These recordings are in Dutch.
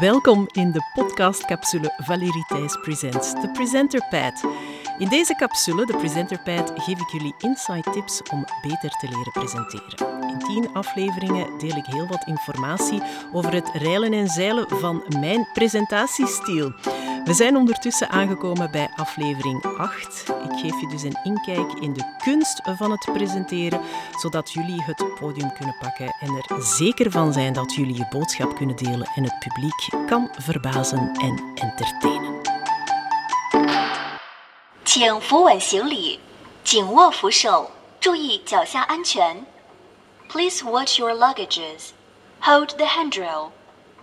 Welkom in de podcastcapsule Valérie Thijs Presents, de Presenter Pad. In deze capsule, de Presenter Pad, geef ik jullie insight tips om beter te leren presenteren. In tien afleveringen deel ik heel wat informatie over het reilen en zeilen van mijn presentatiestiel. We zijn ondertussen aangekomen bij aflevering 8. Ik geef je dus een inkijk in de kunst van het presenteren, zodat jullie het podium kunnen pakken en er zeker van zijn dat jullie je boodschap kunnen delen en het publiek kan verbazen en entertainen. 请扶稳行李，紧握扶手，注意脚下安全。Please watch your luggages. Hold the handrail.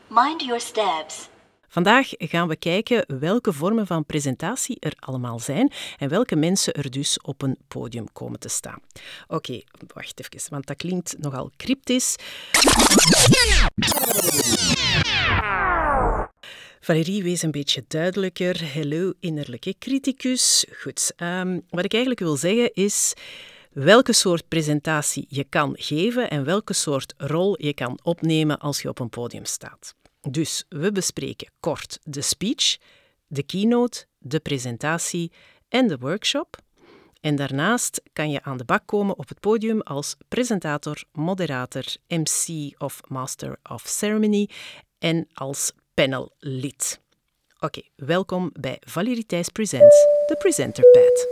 Mind your steps. Vandaag gaan we kijken welke vormen van presentatie er allemaal zijn en welke mensen er dus op een podium komen te staan. Oké, wacht even, want dat klinkt nogal cryptisch. Valérie wees een beetje duidelijker. Hallo, innerlijke criticus. Goed, um, wat ik eigenlijk wil zeggen is welke soort presentatie je kan geven en welke soort rol je kan opnemen als je op een podium staat. Dus we bespreken kort de speech, de keynote, de presentatie en de workshop. En daarnaast kan je aan de bak komen op het podium als presentator, moderator, MC of Master of Ceremony en als panellid. Oké, welkom bij Valerie Presents, de Presenter Pad.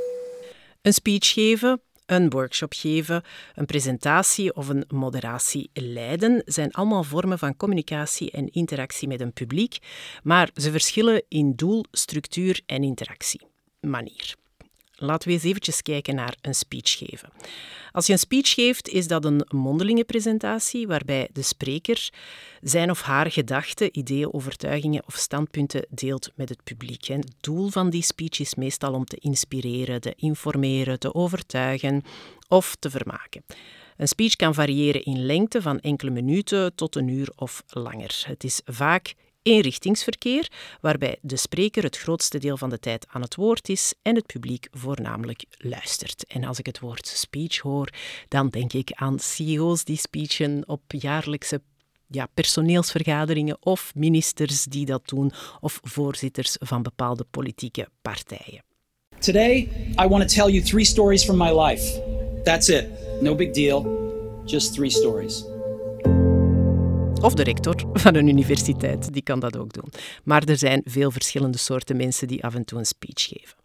Een speech geven, een workshop geven, een presentatie of een moderatie leiden zijn allemaal vormen van communicatie en interactie met een publiek, maar ze verschillen in doel, structuur en interactie. Laten we eens eventjes kijken naar een speech geven. Als je een speech geeft, is dat een mondelinge presentatie waarbij de spreker zijn of haar gedachten, ideeën, overtuigingen of standpunten deelt met het publiek. Het doel van die speech is meestal om te inspireren, te informeren, te overtuigen of te vermaken. Een speech kan variëren in lengte van enkele minuten tot een uur of langer. Het is vaak eenrichtingsverkeer, waarbij de spreker het grootste deel van de tijd aan het woord is en het publiek voornamelijk luistert. En als ik het woord speech hoor, dan denk ik aan CEO's die speechen op jaarlijkse ja, personeelsvergaderingen of ministers die dat doen of voorzitters van bepaalde politieke partijen. Today, I want to tell you three stories from my life. That's it. No big deal. Just three stories. Of de rector van een universiteit, die kan dat ook doen. Maar er zijn veel verschillende soorten mensen die af en toe een speech geven.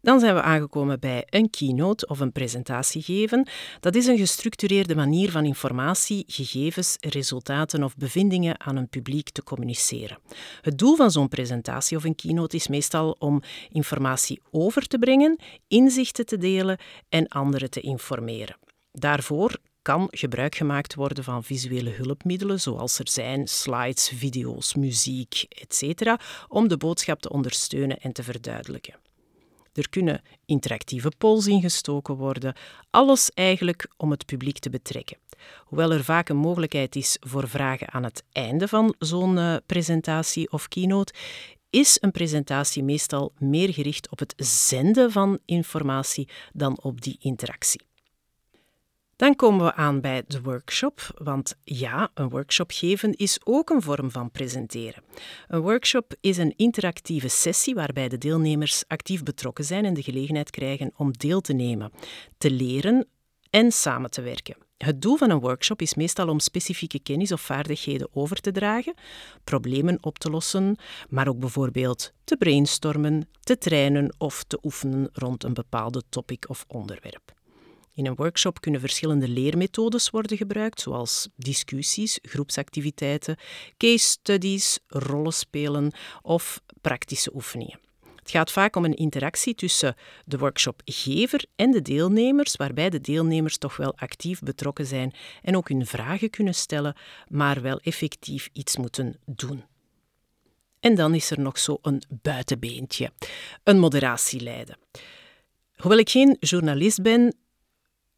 Dan zijn we aangekomen bij een keynote of een presentatie geven. Dat is een gestructureerde manier van informatie, gegevens, resultaten of bevindingen aan een publiek te communiceren. Het doel van zo'n presentatie of een keynote is meestal om informatie over te brengen, inzichten te delen en anderen te informeren. Daarvoor kan gebruik gemaakt worden van visuele hulpmiddelen, zoals er zijn slides, video's, muziek, etc., om de boodschap te ondersteunen en te verduidelijken. Er kunnen interactieve polls ingestoken worden, alles eigenlijk om het publiek te betrekken. Hoewel er vaak een mogelijkheid is voor vragen aan het einde van zo'n uh, presentatie of keynote, is een presentatie meestal meer gericht op het zenden van informatie dan op die interactie. Dan komen we aan bij de workshop, want ja, een workshop geven is ook een vorm van presenteren. Een workshop is een interactieve sessie waarbij de deelnemers actief betrokken zijn en de gelegenheid krijgen om deel te nemen, te leren en samen te werken. Het doel van een workshop is meestal om specifieke kennis of vaardigheden over te dragen, problemen op te lossen, maar ook bijvoorbeeld te brainstormen, te trainen of te oefenen rond een bepaalde topic of onderwerp. In een workshop kunnen verschillende leermethodes worden gebruikt, zoals discussies, groepsactiviteiten, case studies, rollenspelen of praktische oefeningen. Het gaat vaak om een interactie tussen de workshopgever en de deelnemers, waarbij de deelnemers toch wel actief betrokken zijn en ook hun vragen kunnen stellen, maar wel effectief iets moeten doen. En dan is er nog zo een buitenbeentje, een moderatie leiden. Hoewel ik geen journalist ben,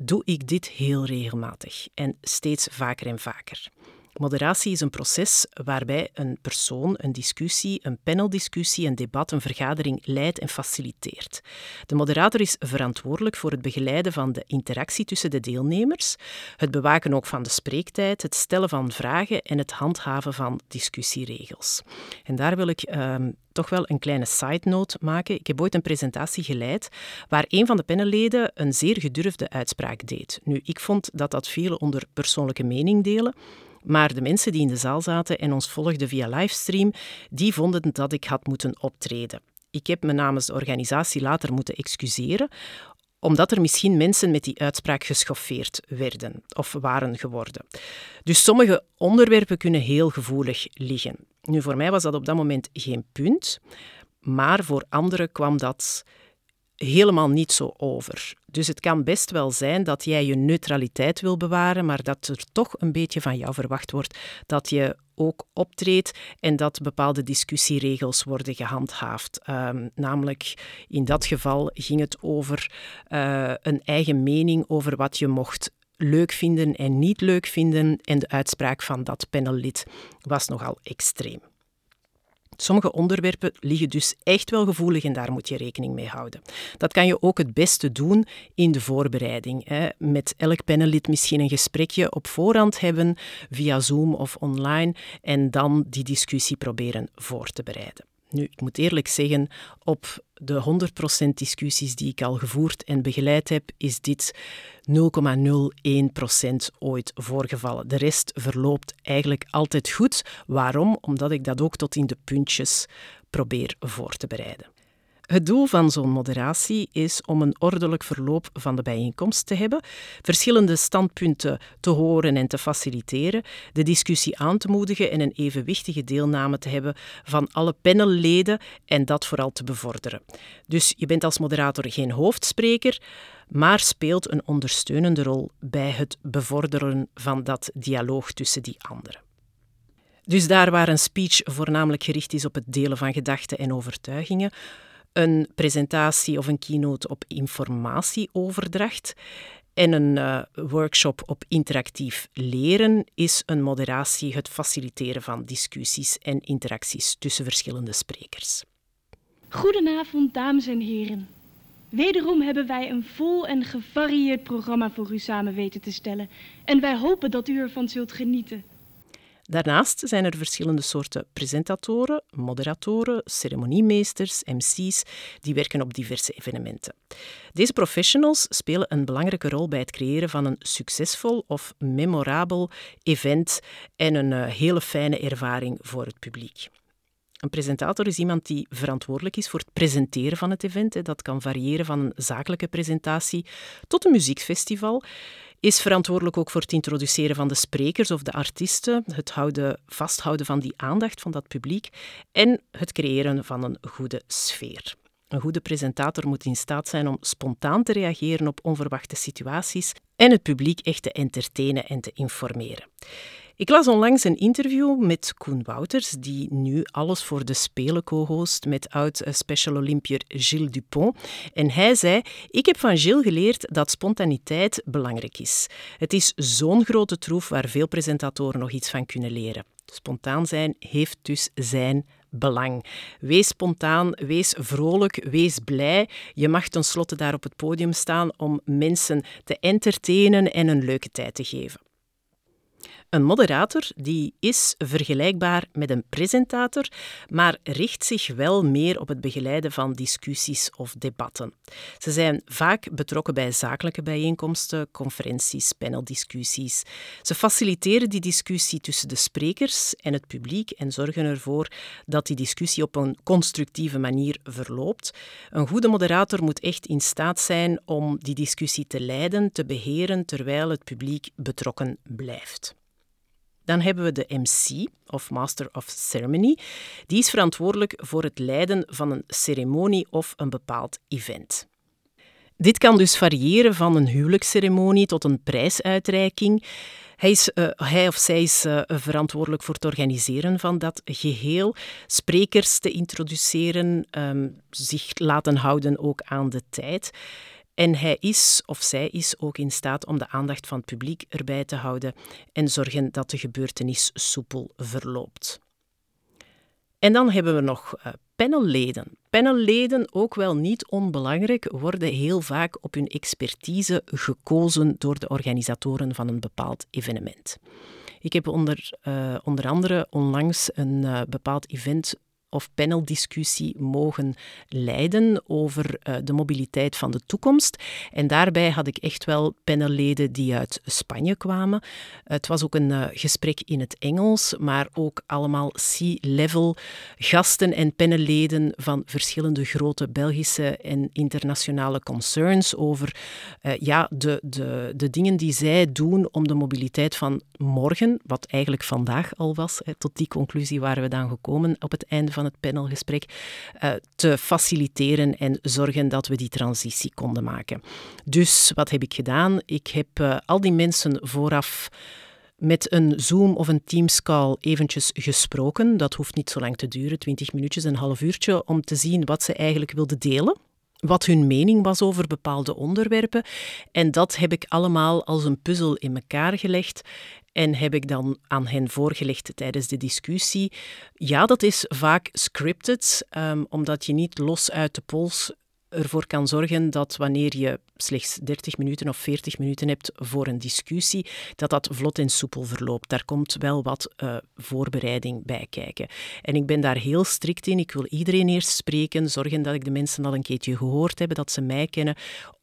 doe ik dit heel regelmatig en steeds vaker en vaker. Moderatie is een proces waarbij een persoon een discussie, een paneldiscussie, een debat, een vergadering leidt en faciliteert. De moderator is verantwoordelijk voor het begeleiden van de interactie tussen de deelnemers, het bewaken ook van de spreektijd, het stellen van vragen en het handhaven van discussieregels. En daar wil ik ehm, toch wel een kleine side note maken. Ik heb ooit een presentatie geleid waar een van de panelleden een zeer gedurfde uitspraak deed. Nu, ik vond dat dat veel onder persoonlijke mening delen. Maar de mensen die in de zaal zaten en ons volgden via livestream, die vonden dat ik had moeten optreden. Ik heb me namens de organisatie later moeten excuseren, omdat er misschien mensen met die uitspraak geschoffeerd werden of waren geworden. Dus sommige onderwerpen kunnen heel gevoelig liggen. Nu, voor mij was dat op dat moment geen punt, maar voor anderen kwam dat helemaal niet zo over. Dus het kan best wel zijn dat jij je neutraliteit wil bewaren, maar dat er toch een beetje van jou verwacht wordt dat je ook optreedt en dat bepaalde discussieregels worden gehandhaafd. Ehm, namelijk, in dat geval ging het over uh, een eigen mening over wat je mocht leuk vinden en niet leuk vinden. En de uitspraak van dat panellid was nogal extreem. Sommige onderwerpen liggen dus echt wel gevoelig en daar moet je rekening mee houden. Dat kan je ook het beste doen in de voorbereiding. Hè. Met elk panellid misschien een gesprekje op voorhand hebben via Zoom of online en dan die discussie proberen voor te bereiden. Nu, ik moet eerlijk zeggen, op de 100% discussies die ik al gevoerd en begeleid heb, is dit 0,01% ooit voorgevallen. De rest verloopt eigenlijk altijd goed. Waarom? Omdat ik dat ook tot in de puntjes probeer voor te bereiden. Het doel van zo'n moderatie is om een ordelijk verloop van de bijeenkomst te hebben, verschillende standpunten te horen en te faciliteren, de discussie aan te moedigen en een evenwichtige deelname te hebben van alle panelleden en dat vooral te bevorderen. Dus je bent als moderator geen hoofdspreker, maar speelt een ondersteunende rol bij het bevorderen van dat dialoog tussen die anderen. Dus daar waar een speech voornamelijk gericht is op het delen van gedachten en overtuigingen, een presentatie of een keynote op informatieoverdracht en een uh, workshop op interactief leren is een moderatie het faciliteren van discussies en interacties tussen verschillende sprekers. Goedenavond, dames en heren. Wederom hebben wij een vol en gevarieerd programma voor u samen weten te stellen en wij hopen dat u ervan zult genieten. Daarnaast zijn er verschillende soorten presentatoren, moderatoren, ceremoniemeesters, MC's, die werken op diverse evenementen. Deze professionals spelen een belangrijke rol bij het creëren van een succesvol of memorabel event en een eh, hele fijne ervaring voor het publiek. Een presentator is iemand die verantwoordelijk is voor het presenteren van het event. Dat kan variëren van een zakelijke presentatie tot een muziekfestival is verantwoordelijk ook voor het introduceren van de sprekers of de artiesten, het houden, vasthouden van die aandacht van dat publiek en het creëren van een goede sfeer. Een goede presentator moet in staat zijn om spontaan te reageren op onverwachte situaties en het publiek echt te entertainen en te informeren. Ik las onlangs een interview met Koen Wouters, die nu alles voor de Spelen co-host met oud-Special Olympier Gilles Dupont. En hij zei, ik heb van Gilles geleerd dat spontaniteit belangrijk is. Het is zo'n grote troef waar veel presentatoren nog iets van kunnen leren. Spontaan zijn heeft dus zijn belang. Wees spontaan, wees vrolijk, wees blij. Je mag tenslotte daar op het podium staan om mensen te entertainen en een leuke tijd te geven. Een moderator die is vergelijkbaar met een presentator, maar richt zich wel meer op het begeleiden van discussies of debatten. Ze zijn vaak betrokken bij zakelijke bijeenkomsten, conferenties, paneldiscussies. Ze faciliteren die discussie tussen de sprekers en het publiek en zorgen ervoor dat die discussie op een constructieve manier verloopt. Een goede moderator moet echt in staat zijn om die discussie te leiden, te beheren, terwijl het publiek betrokken blijft. Dan hebben we de MC, of Master of Ceremony. Die is verantwoordelijk voor het leiden van een ceremonie of een bepaald event. Dit kan dus variëren van een huwelijksceremonie tot een prijsuitreiking. Hij, is, uh, hij of zij is uh, verantwoordelijk voor het organiseren van dat geheel, sprekers te introduceren, um, zich laten houden ook aan de tijd. En hij is of zij is ook in staat om de aandacht van het publiek erbij te houden en zorgen dat de gebeurtenis soepel verloopt. En dan hebben we nog uh, panelleden. Panelleden, ook wel niet onbelangrijk, worden heel vaak op hun expertise gekozen door de organisatoren van een bepaald evenement. Ik heb onder, uh, onder andere onlangs een uh, bepaald event of paneldiscussie mogen leiden over uh, de mobiliteit van de toekomst. En daarbij had ik echt wel panelleden die uit Spanje kwamen. Het was ook een uh, gesprek in het Engels, maar ook allemaal C-level gasten en panelleden van verschillende grote Belgische en internationale concerns over uh, ja, de, de, de dingen die zij doen om de mobiliteit van morgen, wat eigenlijk vandaag al was, tot die conclusie waren we dan gekomen op het einde van van het panelgesprek, uh, te faciliteren en zorgen dat we die transitie konden maken. Dus wat heb ik gedaan? Ik heb uh, al die mensen vooraf met een Zoom of een Teams call eventjes gesproken. Dat hoeft niet zo lang te duren, 20 minuutjes, een half uurtje, om te zien wat ze eigenlijk wilden delen wat hun mening was over bepaalde onderwerpen. En dat heb ik allemaal als een puzzel in elkaar gelegd en heb ik dan aan hen voorgelegd tijdens de discussie. Ja, dat is vaak scripted, um, omdat je niet los uit de pols ervoor kan zorgen dat wanneer je slechts 30 minuten of 40 minuten hebt voor een discussie, dat dat vlot en soepel verloopt. Daar komt wel wat uh, voorbereiding bij kijken. En ik ben daar heel strikt in. Ik wil iedereen eerst spreken, zorgen dat ik de mensen al een keertje gehoord heb, dat ze mij kennen,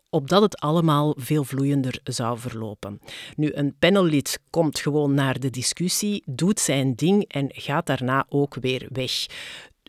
opdat het allemaal veel vloeiender zou verlopen. Nu, een panellid komt gewoon naar de discussie, doet zijn ding en gaat daarna ook weer weg.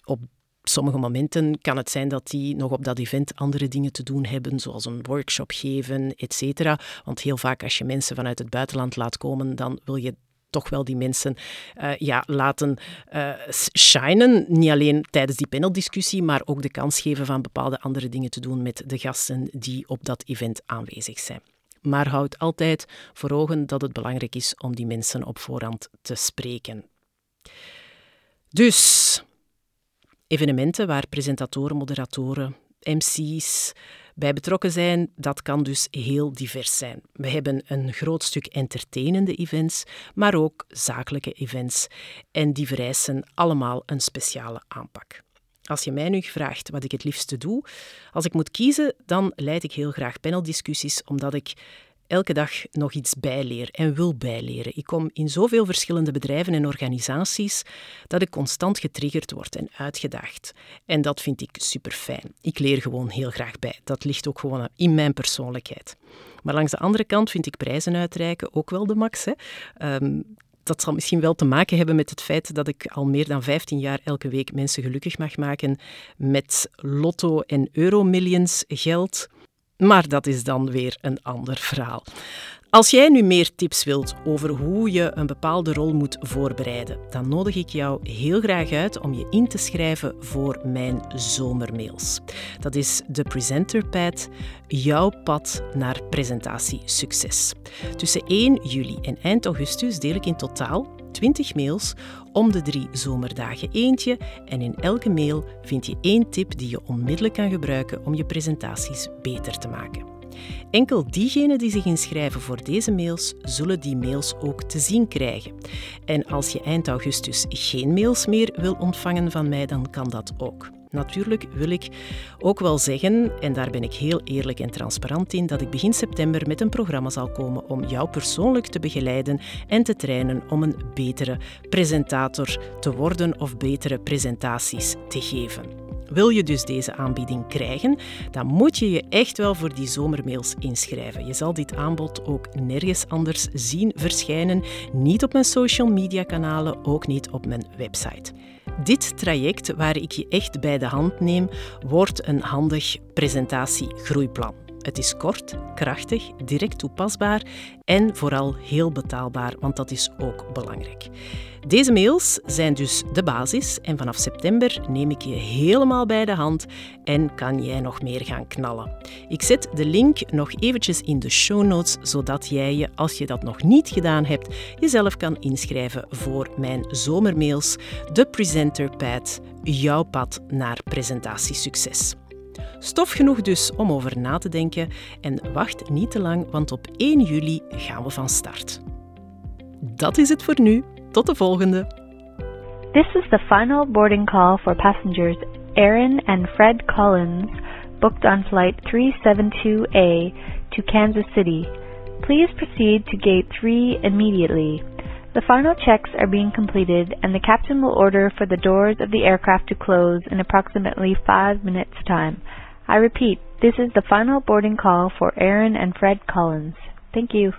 Op sommige momenten kan het zijn dat die nog op dat event andere dingen te doen hebben, zoals een workshop geven, etc. Want heel vaak als je mensen vanuit het buitenland laat komen, dan wil je toch wel die mensen uh, ja, laten uh, shinen. Niet alleen tijdens die paneldiscussie, maar ook de kans geven van bepaalde andere dingen te doen met de gasten die op dat event aanwezig zijn. Maar houd altijd voor ogen dat het belangrijk is om die mensen op voorhand te spreken. Dus evenementen waar presentatoren, moderatoren, MC's, bij betrokken zijn, dat kan dus heel divers zijn. We hebben een groot stuk entertainende events, maar ook zakelijke events. En die vereisen allemaal een speciale aanpak. Als je mij nu vraagt wat ik het liefste doe, als ik moet kiezen, dan leid ik heel graag paneldiscussies, omdat ik elke dag nog iets bijleer en wil bijleren. Ik kom in zoveel verschillende bedrijven en organisaties dat ik constant getriggerd word en uitgedaagd. En dat vind ik super fijn. Ik leer gewoon heel graag bij. Dat ligt ook gewoon in mijn persoonlijkheid. Maar langs de andere kant vind ik prijzen uitreiken ook wel de max. Hè. Um, dat zal misschien wel te maken hebben met het feit dat ik al meer dan 15 jaar elke week mensen gelukkig mag maken met lotto- en euromillions geld. Maar dat is dan weer een ander verhaal. Als jij nu meer tips wilt over hoe je een bepaalde rol moet voorbereiden, dan nodig ik jou heel graag uit om je in te schrijven voor mijn zomermails. Dat is de Presenter Pad, jouw pad naar presentatiesucces. Tussen 1 juli en eind augustus deel ik in totaal 20 mails om de drie zomerdagen eentje en in elke mail vind je één tip die je onmiddellijk kan gebruiken om je presentaties beter te maken. Enkel diegenen die zich inschrijven voor deze mails zullen die mails ook te zien krijgen. En als je eind augustus geen mails meer wil ontvangen van mij, dan kan dat ook. Natuurlijk wil ik ook wel zeggen, en daar ben ik heel eerlijk en transparant in, dat ik begin september met een programma zal komen om jou persoonlijk te begeleiden en te trainen om een betere presentator te worden of betere presentaties te geven. Wil je dus deze aanbieding krijgen, dan moet je je echt wel voor die zomermails inschrijven. Je zal dit aanbod ook nergens anders zien verschijnen, niet op mijn social media kanalen, ook niet op mijn website. Dit traject waar ik je echt bij de hand neem, wordt een handig presentatiegroeiplan. Het is kort, krachtig, direct toepasbaar en vooral heel betaalbaar, want dat is ook belangrijk. Deze mails zijn dus de basis en vanaf september neem ik je helemaal bij de hand en kan jij nog meer gaan knallen. Ik zet de link nog eventjes in de show notes, zodat jij je, als je dat nog niet gedaan hebt, jezelf kan inschrijven voor mijn zomermails, de Presenter Pad, jouw pad naar presentatiesucces. Stof genoeg dus om over na te denken en wacht niet te lang, want op 1 juli gaan we van start. Dat is het voor nu. Tot de volgende. This is the final boarding call for passengers Aaron and Fred Collins, booked on flight 372A to Kansas City. Please proceed to gate 3 immediately. The final checks are being completed, and the captain will order for the doors of the aircraft to close in approximately five minutes' time. I repeat, this is the final boarding call for Aaron and Fred Collins. Thank you.